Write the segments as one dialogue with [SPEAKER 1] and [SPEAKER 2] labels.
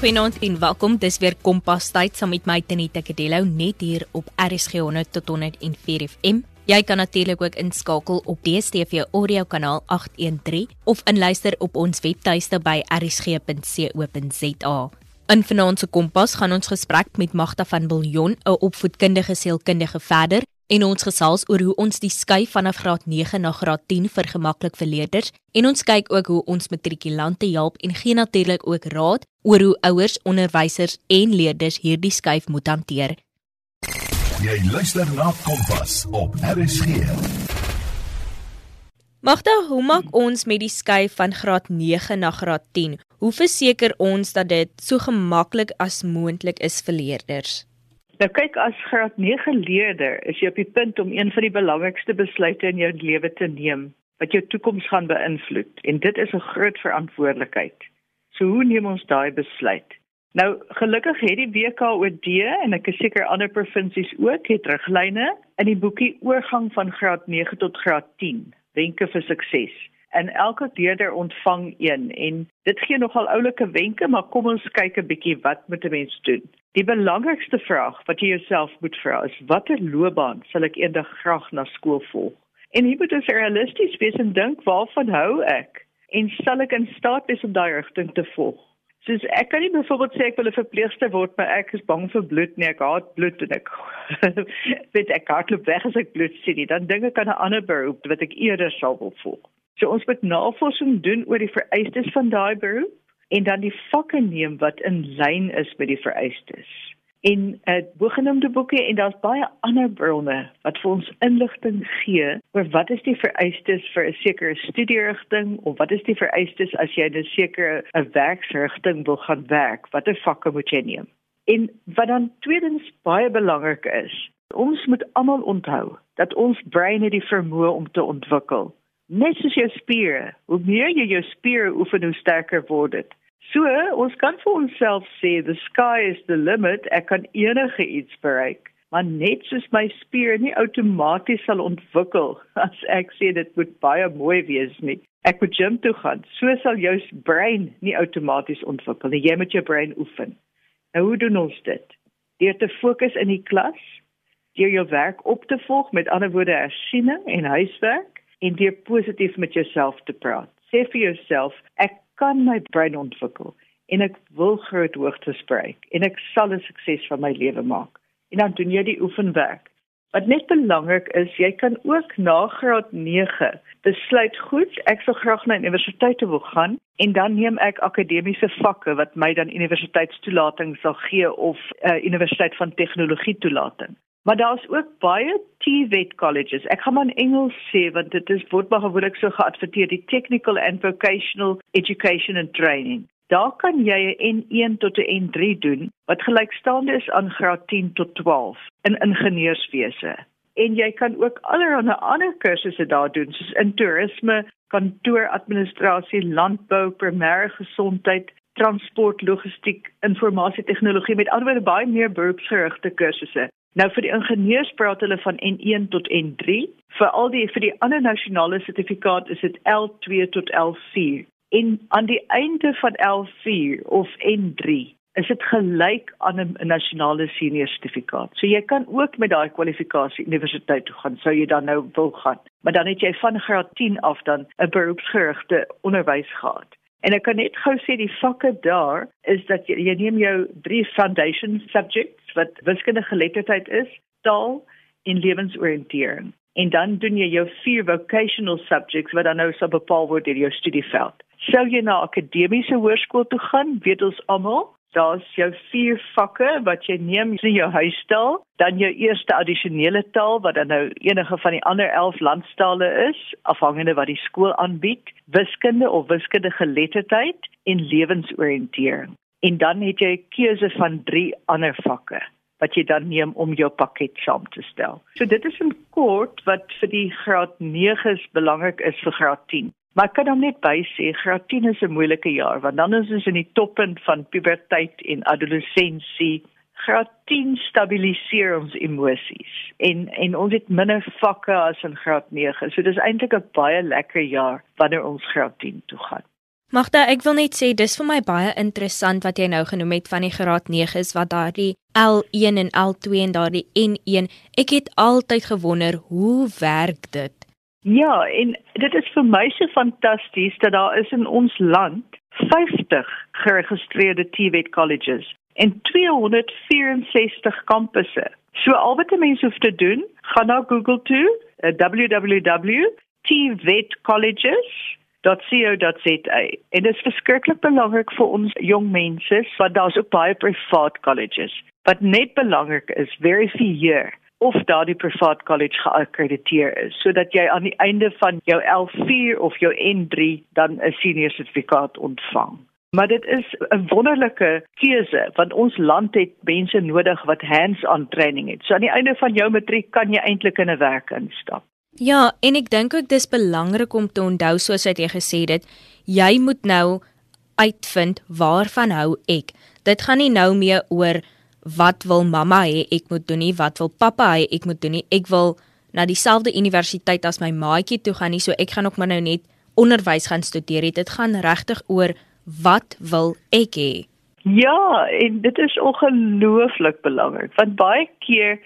[SPEAKER 1] Goeienaand en welkom. Dis weer Kompas tyd saam met my Tenita Kadello net hier op RSG 100 tot 104 FM. Jy kan natuurlik ook inskakel op DStv audio kanaal 813 of inluister op ons webtuiste by rsg.co.za. In vanaand se Kompas gaan ons gesprek met Magda van Biljon, 'n opvoedkundige sielkundige verder en ons gesels oor hoe ons die skuif vanaf graad 9 na graad 10 vergemaklik vir leerders en ons kyk ook hoe ons matrikulante help en gee natuurlik ook raad oor hoe ouers, onderwysers en leerders hierdie skuif moet hanteer.
[SPEAKER 2] Jy luister na Kompas op RSG.
[SPEAKER 1] Magda, hoe maak ons met die skuif van graad 9 na graad 10? Hoe verseker ons dat dit so gemaklik as moontlik is vir leerders?
[SPEAKER 3] Nou kyk as graad 9 leerder is jy op die punt om een van die belangrikste besluite in jou lewe te neem wat jou toekoms gaan beïnvloed en dit is 'n groot verantwoordelikheid. So hoe neem ons daai besluit? Nou gelukkig het die WKOD en ek is seker ander provinsies ook het riglyne in die boekie oorgang van graad 9 tot graad 10 wenke vir sukses. En elke leerder ontvang een en dit gee nogal oulike wenke maar kom ons kyk 'n bietjie wat moet 'n mens doen. Die belangrikste vraag wat jy jouself moet vra is watter loopbaan sal ek eendag graag na skool volg? En jy moet dus realisties wees en dink waarvan hou ek en sal ek in staat wees om daai rigting te volg? Soos ek kan nie byvoorbeeld sê ek wil 'n verpleegster word maar ek is bang vir bloed nie, ek haat bloed en ek weet ek hardloop weg as ek bloed sien nie. Dan dink ek aan 'n ander beroep wat ek eerder sal wil volg. So ons moet navorsing doen oor die vereistes van daai beroep en dan die vakke neem wat in lyn is met die vereistes. En 'n uh, bogenoemde boeke en daar's baie ander bronne wat vir ons inligting gee oor wat is die vereistes vir 'n sekere studierigting of wat is die vereistes as jy 'n sekere 'n werksrigting wil gaan werk, watter vakke moet jy neem? En wat dan tweedens baie belangrik is, ons moet almal onthou dat ons brein het die vermoë om te ontwikkel. Net soos jou spiere, hoe meer jy jou spiere oefen, hoe sterker word dit. So, ons kan vir onsself sê the sky is the limit. Ek kan enige iets bereik, maar net soos my spiere nie outomaties sal ontwikkel as ek sê dit moet baie mooi wees nie. Ek moet gym toe gaan. So sal jou brein nie outomaties ontwikkel nie. Jy moet jou brein oefen. Nou hoe doen ons dit? Deur te fokus in die klas, deur jou werk op te volg met ander woorde hersiening en huiswerk en deur positief met jouself te praat. Sê vir jouself, ek kan my brein ontwikkel en ek wil groot hoogtes bereik en ek sal 'n sukses van my lewe maak. En dan doen jy die oefenwerk. Wat net belangrik is, jy kan ook na graad 9 besluit goed, ek sal graag na universiteit toe wil gaan en dan neem ek akademiese vakke wat my dan universiteitstoelating sal gee of 'n uh, universiteit van tegnologie toelating. Maar daar's ook baie TVET colleges. Ek gaan maar in Engels sê want dit is word maar gewoonlik so geadverteer die Technical and Vocational Education and Training. Daar kan jy 'n N1 tot 'n N3 doen wat gelykstaande is aan graad 10 tot 12 in ingenieurswese. En jy kan ook allerlei ander kursusse daar doen soos in toerisme, kantooradministrasie, landbou, primêre gesondheid, transport, logistiek, informasie tegnologie met alhoewel baie meer beroepsgerigte kursusse. Nou vir die ingenieurs praat hulle van N1 tot N3. Vir al die vir die ander nasionale sertifikaat is dit L2 tot L4. En aan die einde van L4 of N3 is dit gelyk aan 'n nasionale senior sertifikaat. So jy kan ook met daai kwalifikasie universiteit toe gaan, sou jy dan nou wil gaan. Maar dan het jy van graad 10 af dan 'n beroepsgerigte onderwys gehad. En ek kan net gou sê die vakke daar is dat jy, jy neem jou drie foundation subjects wat wiskundige geletterdheid is, taal en lewensoriëntering. En dan doen jy jou vier vocational subjects wat dan nou sou bepaal word deur jou studieveld. Sou jy na akademiese hoërskool toe gaan, weet ons almal, daar's jou vier vakke wat jy neem in jou huistaal, dan jou eerste addisionele taal wat dan nou enige van die ander 11 landstale is, afhangende wat die skool aanbied, wiskunde of wiskundige geletterdheid en lewensoriëntering. En dan het jy 'n keuse van 3 ander vakke wat jy dan neem om jou pakket saam te stel. So dit is 'n kort wat vir die graad 9s belangrik is vir graad 10. Maar ek kan hom net by sê graad 10 is 'n moeilike jaar want dan is ons in die toppunt van puberteit en adolessensie. Graad 10 stabiliseer ons emosies en en ons het minder vakke as in graad 9. So dis eintlik 'n baie lekker jaar wanneer ons graad 10 toe gaan.
[SPEAKER 1] Magda, ek wil net sê dis vir my baie interessant wat jy nou genoem het van die graad 9 is wat daardie L1 en L2 en daardie N1. Ek het altyd gewonder hoe werk dit?
[SPEAKER 3] Ja, en dit is vir my so fantasties dat daar is in ons land 50 geregistreerde TVET colleges en 264 kampusse. So al wat 'n mens hoef te doen, gaan na Google toe, uh, www.tvetcolleges.co.za. En dit is verskriklik belangrik vir ons jong mense, want daar's ook baie privaat colleges. Wat net belangrik is, verifieer of daardie privaat college geakkrediteer is sodat jy aan die einde van jou L4 of jou N3 dan 'n senior sertifikaat ontvang. Maar dit is 'n wonderlike keuse want ons land het mense nodig wat hands-on training het. So aan die einde van jou matriek kan jy eintlik in 'n werk instap.
[SPEAKER 1] Ja, en ek dink ook dis belangrik om te onthou soos jy gesê het, jy moet nou uitvind waarvan hou ek. Dit gaan nie nou meer oor wat wil mamma hê ek moet doen nie, wat wil pappa hê ek moet doen nie. Ek wil na dieselfde universiteit as my maatjie toe gaan nie, so ek gaan ook maar nou net onderwys gaan studeer. Dit gaan regtig oor wat wil ek hê?
[SPEAKER 3] Ja, en dit is ongelooflik belangrik want baie keer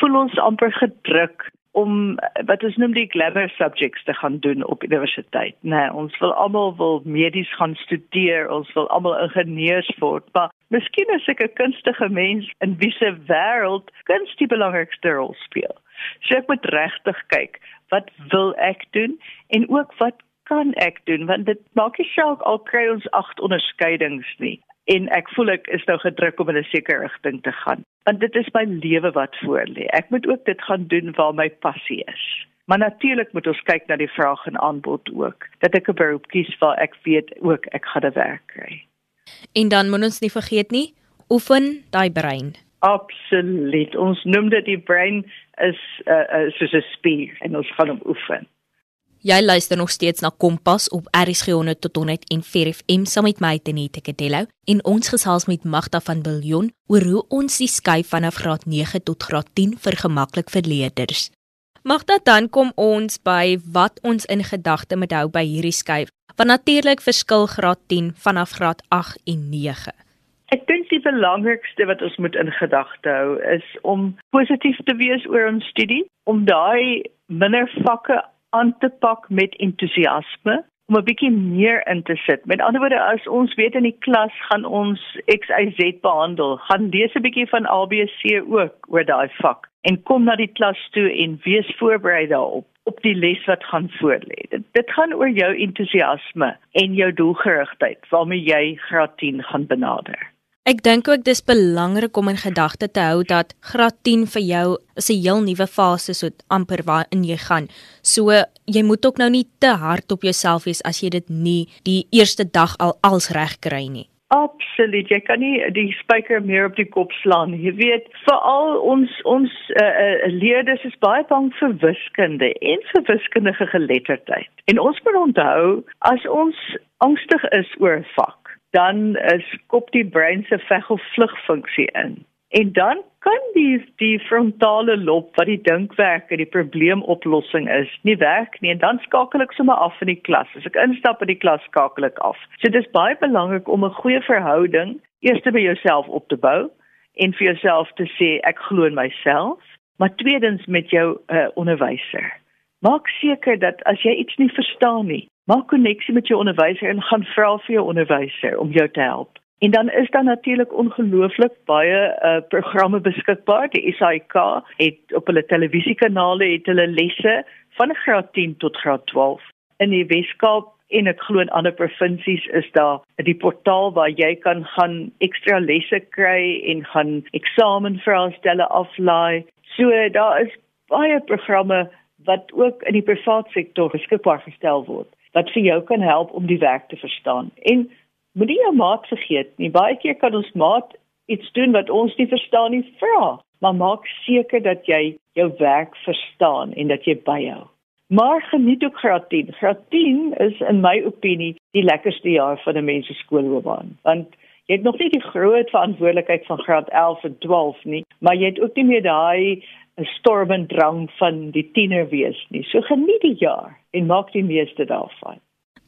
[SPEAKER 3] voel ons amper gedruk om wat ons noem die glamour subjects te gaan doen op universiteit. Nee, ons wil almal wil medies gaan studeer, ons wil almal ingenieurs word, maar miskien is ek 'n kunstige mens in wie se wêreld kuns die belangrikste rol speel. So ek moet regtig kyk, wat wil ek doen en ook wat kan ek doen? Want dit maak nie saak al kry ons 8 onderskeidings nie. En ek voel ek is nou gedruk om in 'n sekere rigting te gaan. Want dit is my lewe wat voor lê ek moet ook dit gaan doen waar my passie is. Maar natuurlik moet ons kyk na die vraag en aanbod ook. Dat ek 'n beroep kies waar ek weet ook ek gaan 'n werk kry
[SPEAKER 1] en dan moet ons nie vergeet nie oefen daai brein.
[SPEAKER 3] Absoluut. Ons noem dit die brein is uh, uh, soos 'n spier en ons gaan hom oefen.
[SPEAKER 1] Jy luister nog steeds na Kompas op RSG 100 tot 100 en FM saam met my Tenette Kadello en ons gesels met Magda van Biljon oor hoe ons die skuif vanaf graad 9 tot graad 10 vergemaklik vir leerders. Magda dan kom ons by wat ons in gedagte moet hou by hierdie skuif. Want natuurlik verskil graad 10 vanaf graad 8 en 9.
[SPEAKER 3] Ek dink die belangrikste wat ons moet in gedagte hou is om positief te wees oor ons studie, om daai minder vakke aan te pak met entoesiasme om 'n bietjie meer in te sit. Met ander woorde, as ons weet in die klas gaan ons XYZ behandel, gaan lees 'n bietjie van ABC ook oor daai vak en kom na die klas toe en wees voorberei daarop op die les wat gaan voorlê. Dit dit gaan oor jou entoesiasme en jou doelgerigtheid waarmee jy graad 10 gaan benader.
[SPEAKER 1] Ek dink ook dis belangrik om in gedagte te hou dat graad 10 vir jou is 'n heel nuwe fase so amper waarin jy gaan. So jy moet ook nou nie te hard op jouself wees as jy dit nie die eerste dag al als reg kry nie.
[SPEAKER 3] Absoluut. Jy kan nie die spyker meer op die kop slaan. Jy weet, veral ons ons uh, leerders is baie bang vir wiskunde en vir wiskundige geletterdheid. En ons moet onthou as ons angstig is oor 'n vak dan is kop die brein se veg of vlug funksie in. En dan kan die die frontale lob wat die dinkwerk en die probleemoplossing is, nie werk nie en dan skakel ek sommer af in die klas. As ek instap in die klas skakel ek af. So dit is baie belangrik om 'n goeie verhouding eers by jouself op te bou en vir jouself te sê ek glo in myself, maar tweedens met jou uh, onderwyser. Maak seker dat as jy iets nie verstaan nie, maak koneksie met jou onderwyser en gaan vra vir jou onderwyser om jou te help. En dan is daar natuurlik ongelooflik baie uh, programme beskikbaar. Die SAIK het op hulle televisiekanale het hulle lesse van graad 10 tot graad 12. In die Weskaap en ek glo in ander provinsies is daar 'n portaal waar jy kan gaan ekstra lesse kry en gaan eksamenvraestelle aflaai. So daar is baie programme wat ook in die private sektor beskikbaar gestel word wat vir jou kan help om die werk te verstaan. En moenie jou maat vergeet nie. Baie keer kan ons maat iets doen wat ons nie verstaan nie, vra, maar maak seker dat jy jou werk verstaan en dat jy byhou. Maar geniet ook graad 10. Graad 10 is in my opinie die lekkerste jaar van 'n mens se skoolloopbaan, want jy het nog nie die groot verantwoordelikheid van graad 11 en 12 nie, maar jy het ook nie meer daai 'n storm en drang van die tiener wees nie. So geniet die jaar en maak die meeste daarvan.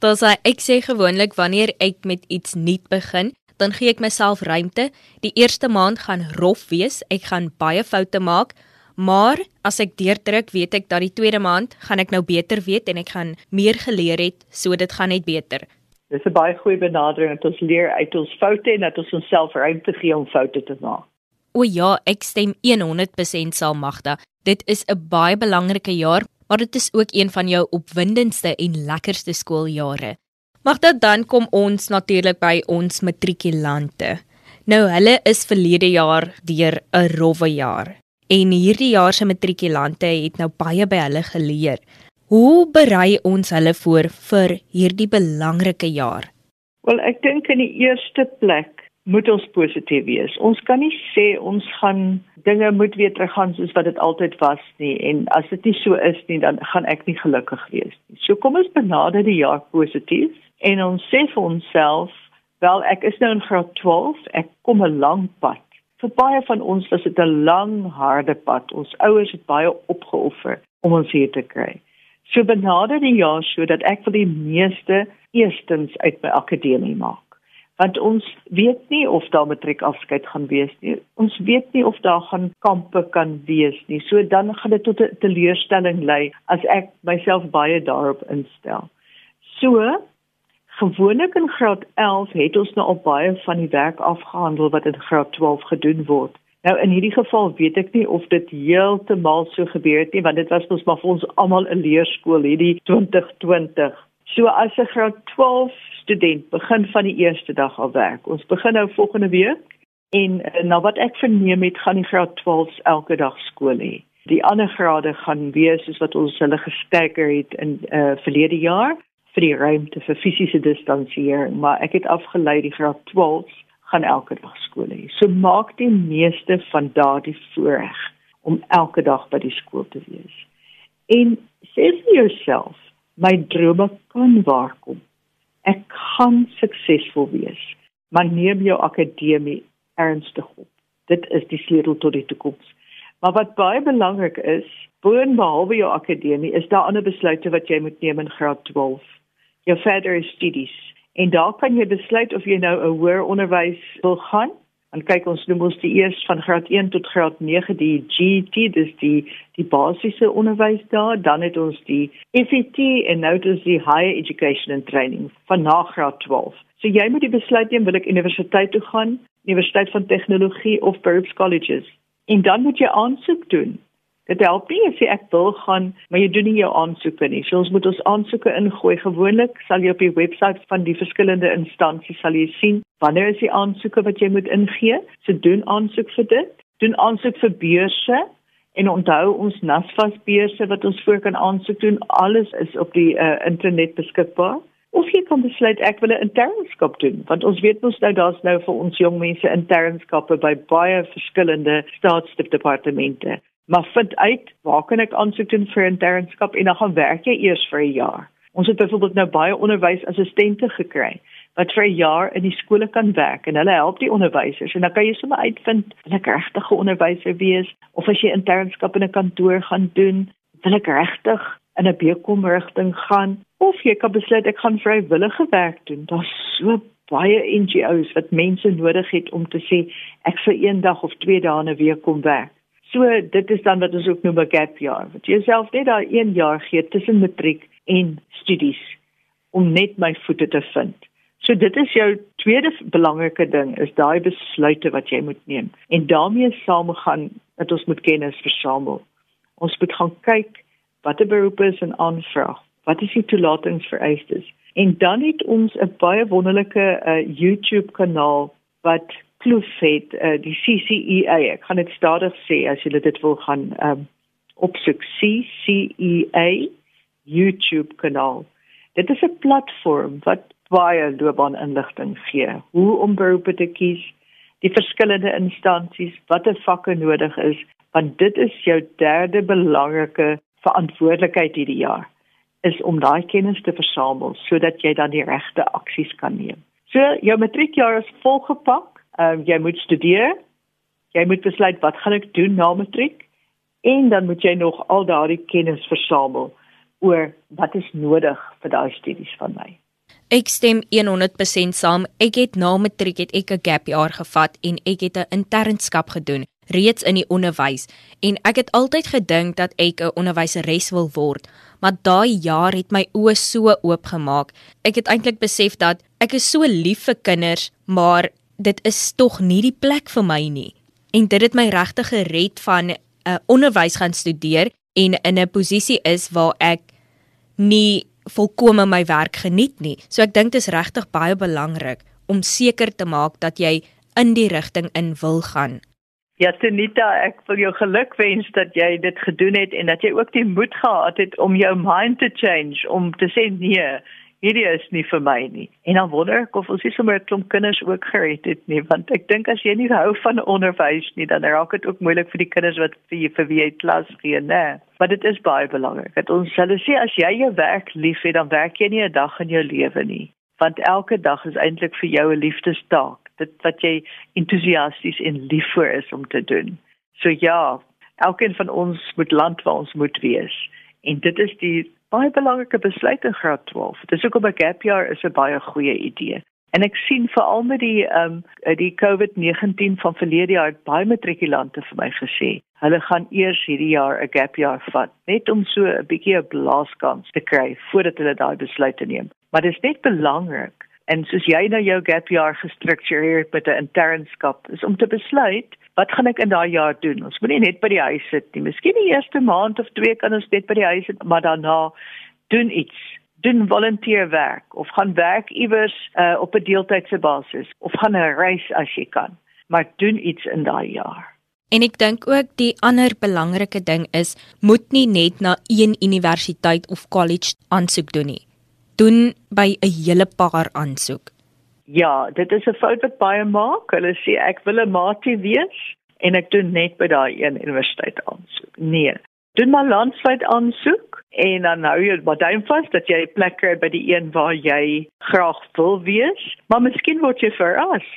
[SPEAKER 1] Dan sê ek sê gewoonlik wanneer ek met iets nuut begin, dan gee ek myself ruimte. Die eerste maand gaan rof wees. Ek gaan baie foute maak. Maar as ek deurdruk, weet ek dat die tweede maand gaan ek nou beter weet en ek gaan meer geleer het, so dit gaan net beter.
[SPEAKER 3] Dis 'n baie goeie benadering dat ons leer uit ons foute en dat ons onsself ruimte gee om foute te maak.
[SPEAKER 1] O ja, ek stem 100% saam Magda. Dit is 'n baie belangrike jaar, maar dit is ook een van jou opwindendste en lekkerste skooljare. Magda, dan kom ons natuurlik by ons matrikulante. Nou hulle is verlede jaar deur 'n rowwe jaar. En hierdie jaar se matrikulante het nou baie by hulle geleer. Hoe berei ons hulle voor vir hierdie belangrike jaar?
[SPEAKER 3] Wel, ek dink in die eerste plek moet ons positief wees. Ons kan nie sê ons gaan dinge moet weer teruggaan soos wat dit altyd was nie en as dit nie so is nie dan gaan ek nie gelukkig wees nie. So kom ons benader die jaar positief en ons sê vir onsself, wel ek is nou in graad 12, ek kom 'n lang pad vir baie van ons was dit 'n lang, harde pad. Ons ouers het baie opgeoffer om ons hier te kry. So benader die jaar sodat ek vir die meeste eerstens uit my akademie maak. Want ons weet nie of daar matriek afskeid gaan wees nie. Ons weet nie of daar gaan kampe kan wees nie. So dan gaan dit tot 'n teleurstelling lei as ek myself baie daarop instel. So Gewoonlik in graad 11 het ons nou al baie van die werk afgehandel wat in graad 12 gedoen word. Nou in hierdie geval weet ek nie of dit heeltemal so gebeur het nie want dit was ons maar vir ons almal 'n leerskool hierdie 2020. So as 'n graad 12 student begin van die eerste dag al werk. Ons begin nou volgende week en eh, nou wat ek verneem het gaan die graad 12s elke dag skool hê. Die ander grade gaan wees soos wat ons hulle gesteker het in uh, verlede jaar vir die ruimte vir fisiese distansiering, maar ek het afgelei die graad 12 gaan elke dag skool hê. So maak die meeste van daardie voorreg om elke dag by die skool te wees. En sê vir jouself, my drome kan waarkom. Ek kan suksesvol wees. Maar neem jou akademie ernstig op. Dit is die sleutel tot die toekoms. Maar wat baie belangrik is, boonbehalwe jou akademie, is daar ander besluite wat jy moet neem in graad 12 jou verdere studies. En daar kan jy besluit of jy nou 'n hoër onderwys wil gaan. En kyk ons noem ons die eers van graad 1 tot graad 9 die GET, dis die die basiese onderwys daar, dan het ons die FET en nou dis die higher education and training van na graad 12. So jy moet die besluit neem wil ek universiteit toe gaan, universiteit van tegnologie of beroepskolleges. En dan moet jy aansoek doen. Dit help nie as jy ek wil gaan, maar jy doen nie jou aansoeke nie. So ons moet ons aansoeke ingooi. Gewoonlik sal jy op die webwerf van die verskillende instansies sal jy sien wanneer is die aansoeke wat jy moet ingee. So doen aansoek vir dit. Doen aansoek vir beurse en onthou ons NASFAS beurse wat ons voor kan aansoek doen. Alles is op die uh, internet beskikbaar. Of jy kan besluit ek wil 'n internskap doen want ons weet mos nou daar's nou vir ons jong mense internskappe by baie verskillende staatsdepartemente maar vind uit waar kan ek aansoek doen vir 'n internskap en dan gaan werk jy eers vir 'n jaar. Ons het byvoorbeeld nou baie onderwysassistente gekry wat vir 'n jaar in die skole kan werk en hulle help die onderwysers en dan kan jy sommer uitvind wil ek regtig 'n onderwyser wees of as jy internskap in 'n kantoor gaan doen, wil ek regtig in 'n bekom rigting gaan of jy kan besluit ek gaan vrywillige werk doen. Daar's so baie NGO's wat mense nodig het om te sê ek vir eendag of twee dae 'n week kom werk. So dit is dan wat ons ook noem 'n gap jaar. Wat jouself net daai 1 jaar gee tussen matriek en studies om net my voete te vind. So dit is jou tweede belangrike ding is daai besluite wat jy moet neem. En daarmee saamgaan dat ons moet kennis versamel. Ons moet gaan kyk watter beroepe is in aanvraag. Wat is die toelatingsvereistes? En dan het ons 'n baie wonderlike uh, YouTube kanaal wat kloof het uh, die CCEA ek gaan dit stadig sê as jy dit wil gaan um, opsoek. CCEA YouTube kanaal. Dit is 'n platform wat baie loopbaan inligting gee. Hoe om beroepe te kies die verskillende instansies watter vakke nodig is want dit is jou derde belangrike verantwoordelikheid hierdie jaar is om daai kennis te versamel sodat jy dan die regte aksies kan neem. So jou matriekjaar is volgepak Ehm uh, jy moet studeer. Jy moet besluit wat gaan ek doen na matriek? En dan moet jy nog al daardie kennis versamel oor wat is nodig vir daai studies van my.
[SPEAKER 1] Ek stem 100% saam. Ek het na matriek het ek 'n gap jaar gevat en ek het 'n internskap gedoen reeds in die onderwys en ek het altyd gedink dat ek 'n onderwyseres wil word, maar daai jaar het my oë so oopgemaak. Ek het eintlik besef dat ek is so lief vir kinders, maar dit is tog nie die plek vir my nie. En dit het my regtig gered van 'n uh, onderwys gaan studeer en in 'n posisie is waar ek nie volkome my werk geniet nie. So ek dink dit is regtig baie belangrik om seker te maak dat jy in die rigting in wil gaan.
[SPEAKER 3] Ja, Tenita, ek wil jou geluk wens dat jy dit gedoen het en dat jy ook die moed gehad het om jou mind te change om te sê nee, hierdie is nie vir my nie. En dan wonder ek of ons nie sommer 'n klomp kinders ook gered het nie, want ek dink as jy nie hou van onderwys nie, dan raak dit ook moeilik vir die kinders wat vir vir wie jy klas gee, né? Maar dit is baie belangrik. Dat ons hulle sê as jy jou werk liefhet, dan werk jy nie 'n dag in jou lewe nie, want elke dag is eintlik vir jou 'n liefdestaak. Dit wat jy entoesiasties en lief vir is om te doen. So ja, elkeen van ons moet land waar ons moet wees. En dit is die baie belangrike besluit in graad 12. Dis ook op 'n gap year is 'n baie goeie idee. En ek sien veral met die ehm um, die COVID-19 van verlede jaar baie matrikulante vir my gesê, hulle gaan eers hierdie jaar 'n gap year vat, net om so 'n bietjie 'n blaaskans te kry voordat hulle daai besluit neem. Maar dit is net belangrik en soos jy nou jou gap year gestruktureer met 'n internskap, is om te besluit wat gaan ek in daai jaar doen? Ons moenie net by die huis sit nie. Miskien die eerste maand of twee kan ons net by die huis sit, maar daarna doen iets. Doen volunteerwerk of gaan werk iewers uh, op 'n deeltydse basis of gaan 'n reis as jy kan. Maar doen iets in daai jaar.
[SPEAKER 1] En ek dink ook die ander belangrike ding is moet nie net na een universiteit of college aansoek doen nie. Doen by 'n hele paar aansoek.
[SPEAKER 3] Ja, dit is 'n fout wat baie maak. Hulle sê ek wil 'n matie wees en ek doen net by daai een universiteit aansoek. Nee. Doen maar landwyd aansoek en dan hou jy maar duim vas dat jy 'n plek kry by die een waar jy graag wil wees, maar miskien word jy verras.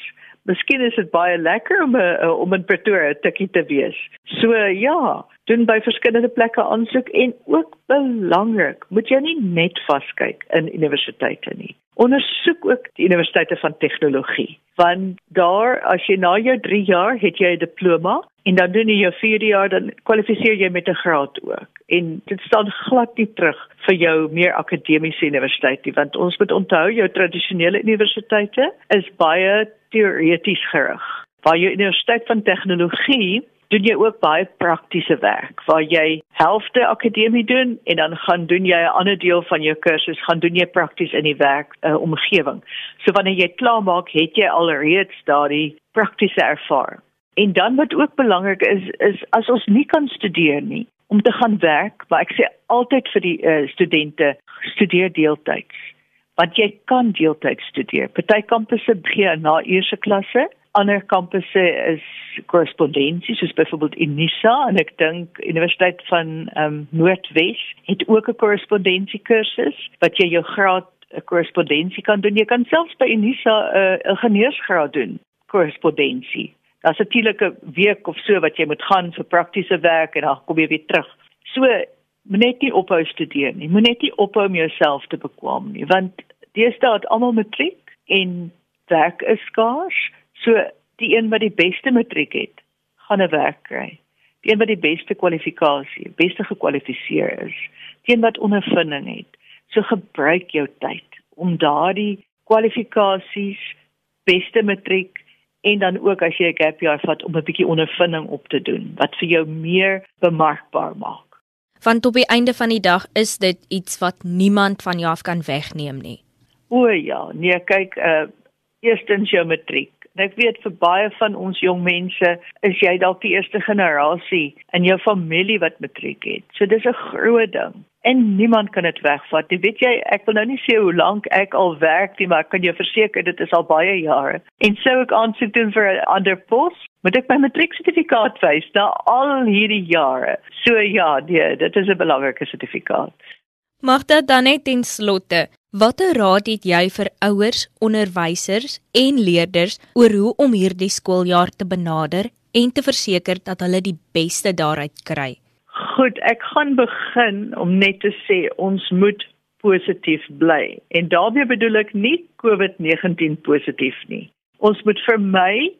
[SPEAKER 3] Miskien is dit baie lekker om 'n om in Pretoria tikkie te wees. So ja, doen by verskillende plekke aansoek en ook belangrik, moet jy nie net vaskyk in universiteite nie. Ondersoek ook die universiteite van tegnologie, want daar as jy na jou 3 jaar het jy 'n diploma en dan doen jy jou 4 jaar dan kwalifiseer jy met 'n graad ook. En dit staan glad nie terug vir jou meer akademiese universiteit nie, want ons moet onthou jou tradisionele universiteite is baie teoreties gerig. Waar jou universiteit van tegnologie doen jy ook baie praktiese werk waar jy helfte akademie doen en dan gaan doen jy 'n ander deel van jou kursus gaan doen jy prakties in die werk uh, omgewing. So wanneer jy klaar maak, het jy alreeds daardie praktiese ervaring. En dan wat ook belangrik is is as ons nie kan studeer nie om te gaan werk, maar ek sê altyd vir die uh, studente studeer deeltyds. Want jy kan deeltyds studeer. Party kampusse begin na eerste klasse ander kampusse is korrespondensie soos byvoorbeeld Unisa en ek dink Universiteit van ehm um, Noordwes het ook 'n korrespondensie kursus wat jy jou graad 'n korrespondensie kan doen. Jy kan selfs by Unisa 'n uh, ingenieursgraad doen, korrespondensie. Daar's 'n tydelike week of so wat jy moet gaan vir praktiese werk en dan kom jy weer terug. So moet net nie ophou studeer nie. Moet net nie ophou om jouself te bekwam nie, want deesdae het almal matriek en werk is skaars. So die een wat die beste matriek het, gaan 'n werk kry. Die een wat die beste kwalifikasie, beste gekwalifiseer is, die een wat ondervinding het. So gebruik jou tyd om daardie kwalifikasies, beste matriek en dan ook as jy 'n gap jaar vat om 'n bietjie ondervinding op te doen wat vir jou meer bemarkbaar maak.
[SPEAKER 1] Want op die einde van die dag is dit iets wat niemand van jou af kan wegneem nie.
[SPEAKER 3] O ja, nee, kyk, uh eerstens jou matriek. En ek weet vir baie van ons jong mense is jy dalk die eerste generasie in jou familie wat matriek het. So dis 'n groot ding en niemand kan dit wegvat. Jy weet jy, ek wil nou nie sê hoe lank ek al werk nie, maar ek kan jou verseker dit is al baie jare. En sou ek aansoek doen vir 'n ander pos, moet ek my matrieksertifikaat wys na al hierdie jare. So ja, nee, dit is 'n belangrike sertifikaat.
[SPEAKER 1] Magda dan net ten slotte, watter raad het jy vir ouers, onderwysers en leerders oor hoe om hierdie skooljaar te benader en te verseker dat hulle die beste daaruit kry?
[SPEAKER 3] Goed, ek gaan begin om net te sê ons moet positief bly. En daarmee bedoel ek nie COVID-19 positief nie. Ons moet vermy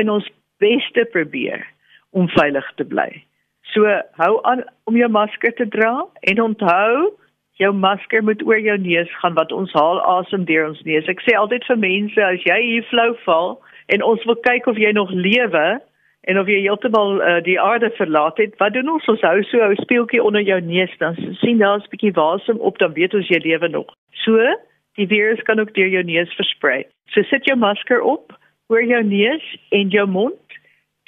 [SPEAKER 3] in ons beste probeer om veilig te bly. So hou aan om jou masker te dra en onthou jou masker moet oor jou neus gaan wat ons haal asem deur ons neus. Ek sê altyd vir mense as jy hier flou val en ons wil kyk of jy nog lewe en of jy heeltemal uh, die aarde verlaat het, wat doen ons? Ons hou so 'n speeltjie onder jou neus dan sien daar's 'n bietjie wasem op dan weet ons jy lewe nog. So die virus kan ook deur jou neus versprei. So sit jou masker op oor jou neus en jou mond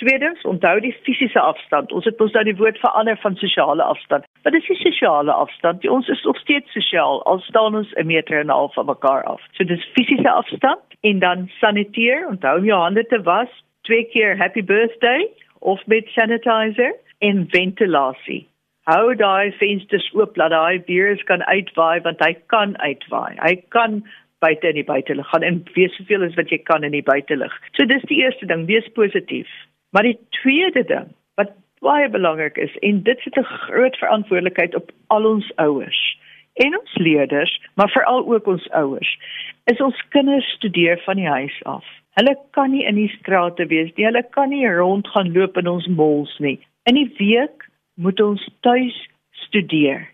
[SPEAKER 3] Tweedens, onthou die fisiese afstand. Ons het ons nou die woord verander van sosiale afstand. Wat is die sosiale afstand? Ons is nog steeds sosiaal al staan ons 'n meter en 'n half van mekaar af. So dis fisiese afstand en dan saniteer. Onthou om jou hande te was twee keer happy birthday of met sanitizer en ventilasie. Hou daai vensters oop dat daai virus kan uitwaai want hy kan uitwaai. Hy kan buite in die buitelug gaan en wees soveel as wat jy kan in die buitelug. So dis die eerste ding, wees positief. Maar die tweede ding wat baie belangrik is en dit sit 'n groot verantwoordelikheid op al ons ouers en ons leerders, maar veral ook ons ouers, is ons kinders studeer van die huis af. Hulle kan nie in die strate wees nie. Hulle kan nie rond gaan loop in ons malls nie. In die week moet ons tuis studeer.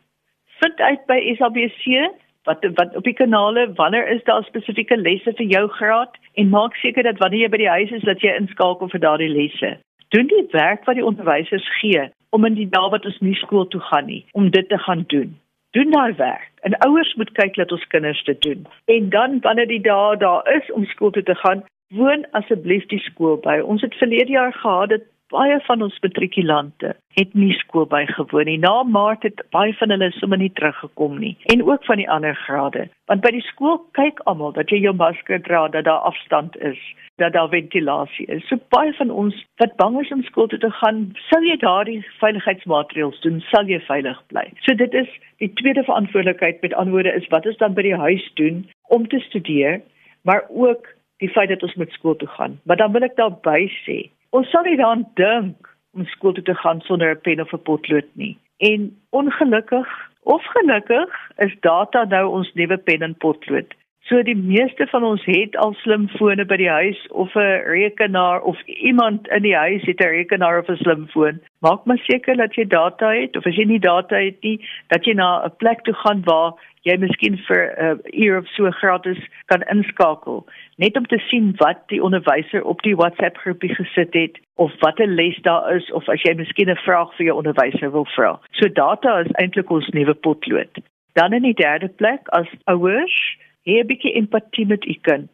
[SPEAKER 3] Vind uit by SABC wat wat op die kanale wanneer is daar spesifieke lesse vir jou graad en maak seker dat wanneer jy by die huis is dat jy inskakel vir daardie lesse. Doen die werk wat die onderwysers gee om in die dae wat ons nie skool toe gaan nie om dit te gaan doen. Doen daai werk. En ouers moet kyk dat ons kinders dit doen. En dan wanneer die dae daar is om skool toe te gaan, woon asseblief die skool by. Ons het verlede jaar gehad dat baie van ons matrikulante het nie skool bygewoon nie. Na Maart het baie van hulle sommer nie teruggekom nie en ook van die ander grade. Want by die skool kyk almal dat jy jou masker dra, dat daar afstand is, dat daar ventilasie is. So baie van ons wat bang is om skool toe te gaan, sou jy daardie veiligheidsmaatreëls doen, sal jy veilig bly. So dit is die tweede verantwoordelikheid met antwoorde is wat ons dan by die huis doen om te studeer, maar ook die feit dat ons met skool toe gaan. Maar dan wil ek daarby sê, Ons sal nie daaraan dink om skool toe te gaan sonder 'n pen of 'n potlood nie. En ongelukkig of gelukkig is data nou ons nuwe pen en potlood. So die meeste van ons het al slimfone by die huis of 'n rekenaar of iemand in die huis het 'n rekenaar of 'n slimfoon. Maak maar seker dat jy data het of as jy nie data het nie, dat jy na 'n plek toe gaan waar jy miskien vir 'n uh, uur of so gratis kan inskakel net om te sien wat die onderwyser op die WhatsApp groepie gesit het of wat 'n les daar is of as jy miskien 'n vraag vir jou onderwyser wil vra. So data is eintlik ons nuwe potlood. Dan in die derde plek as ouers, hê 'n bietjie empatie met u kind.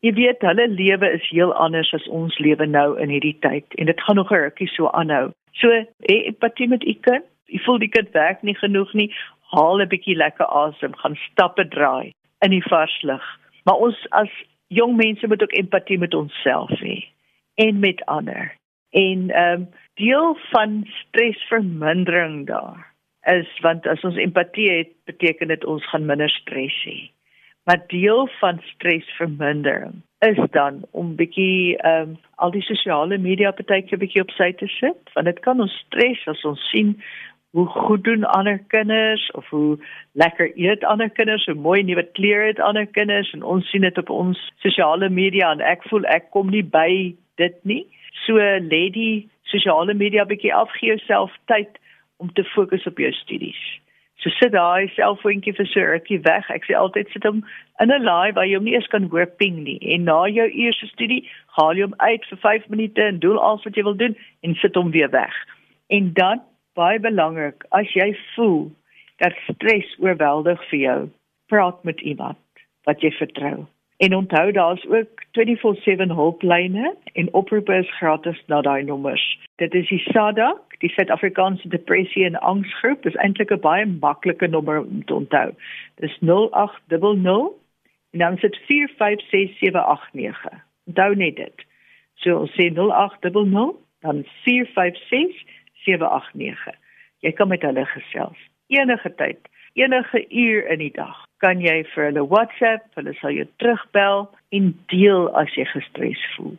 [SPEAKER 3] Jy weet hulle lewe is heel anders as ons lewe nou in hierdie tyd en dit gaan nog 'n rukkie so aanhou. So hê empatie met u kind. Jy voel die kind werk nie genoeg nie haal 'n bietjie lekker asem, gaan stappe draai in die vars lug. Maar ons as jong mense moet ook empatie met onsself hê en met ander. En ehm um, deel van stresvermindering daar is want as ons empatie het, beteken dit ons gaan minder stres hê. Maar deel van stresvermindering is dan om bietjie ehm um, al die sosiale media partytjie bietjie op sy te sit want dit kan ons stres as ons sien hoe goed doen ander kinders of hoe lekker eet ander kinders, hoe mooi nuwe klere het ander kinders en ons sien dit op ons sosiale media en ek voel ek kom nie by dit nie. So lê die sosiale media bietjie af gee jouself tyd om te fokus op jou studies. So sit daai selfoontjie vir so rukkie weg. Ek sê altyd sit hom in 'n laai waar jy hom nie eens kan hoor ping nie. En na jou eerste studie, haal jy hom uit vir 5 minute en doen alles wat jy wil doen en sit hom weer weg. En dan baie belangrik as jy voel dat stres oorweldig vir jou, praat met iemand wat jy vertrou. En onthou daar's ook 24/7 hulplyne en oproepe is gratis na daai nommers. Dit is die SADAG, die Suid-Afrikaanse Depressie en Angsgroep, is eintlik 'n baie maklike nommer om te onthou. Dis 0800 en dan sit 456789. Onthou net dit. So ons sê 0800 dan 456 789. Jy kan met hulle gesels. Enige tyd, enige uur in die dag kan jy vir hulle WhatsApp, hulle sal jou terugbel en deel as jy gestres voel.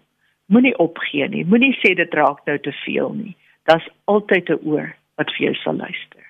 [SPEAKER 3] Moenie opgee nie. Moenie sê dit raak nou te veel nie. Daar's altyd 'n oor wat vir jou sal luister.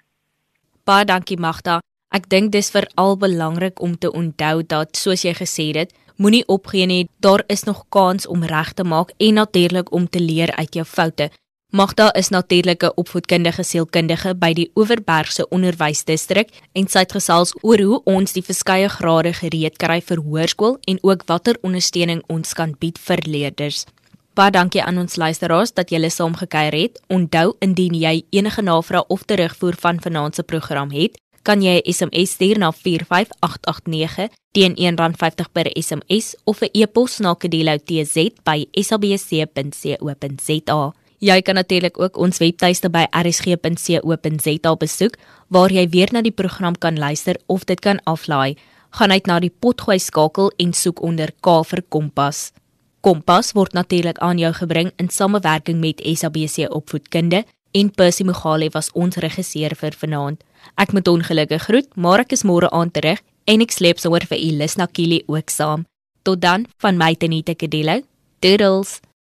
[SPEAKER 1] Baie dankie Magda. Ek dink dis veral belangrik om te onthou dat soos jy gesê het, moenie opgee nie. Daar is nog kans om reg te maak en natuurlik om te leer uit jou foute. Magda is natuurlik 'n opvoedkundige sielkundige by die Oeverbergse Onderwysdistrik en sy het gesels oor hoe ons die verskeie grade gereed kry vir hoërskool en ook watter ondersteuning ons kan bied vir leerders. Baie dankie aan ons luisteraars dat julle saam gekuier het. Onthou indien jy enige navrae of terugvoer van vanaand se program het, kan jy 'n SMS stuur na 45889 teen R1.50 per SMS of 'n e-pos na kedeloutz@sabc.co.za. Jy kan natuurlik ook ons webtuiste by rsg.co.za besoek waar jy weer na die program kan luister of dit kan aflaai. Gaan uit na die potgooi skakel en soek onder K vir Kompas. Kompas word natuurlik aan jou gebring in samewerking met SABC Opvoedkunde en Percy Mogale was ons regisseur vir vanaand. Ek moet ongelukkig groet, maar ek is môre aand terug en ek sleep sommer vir Elis Nakili ook saam. Tot dan van my Tenita Kedelo. Doodles.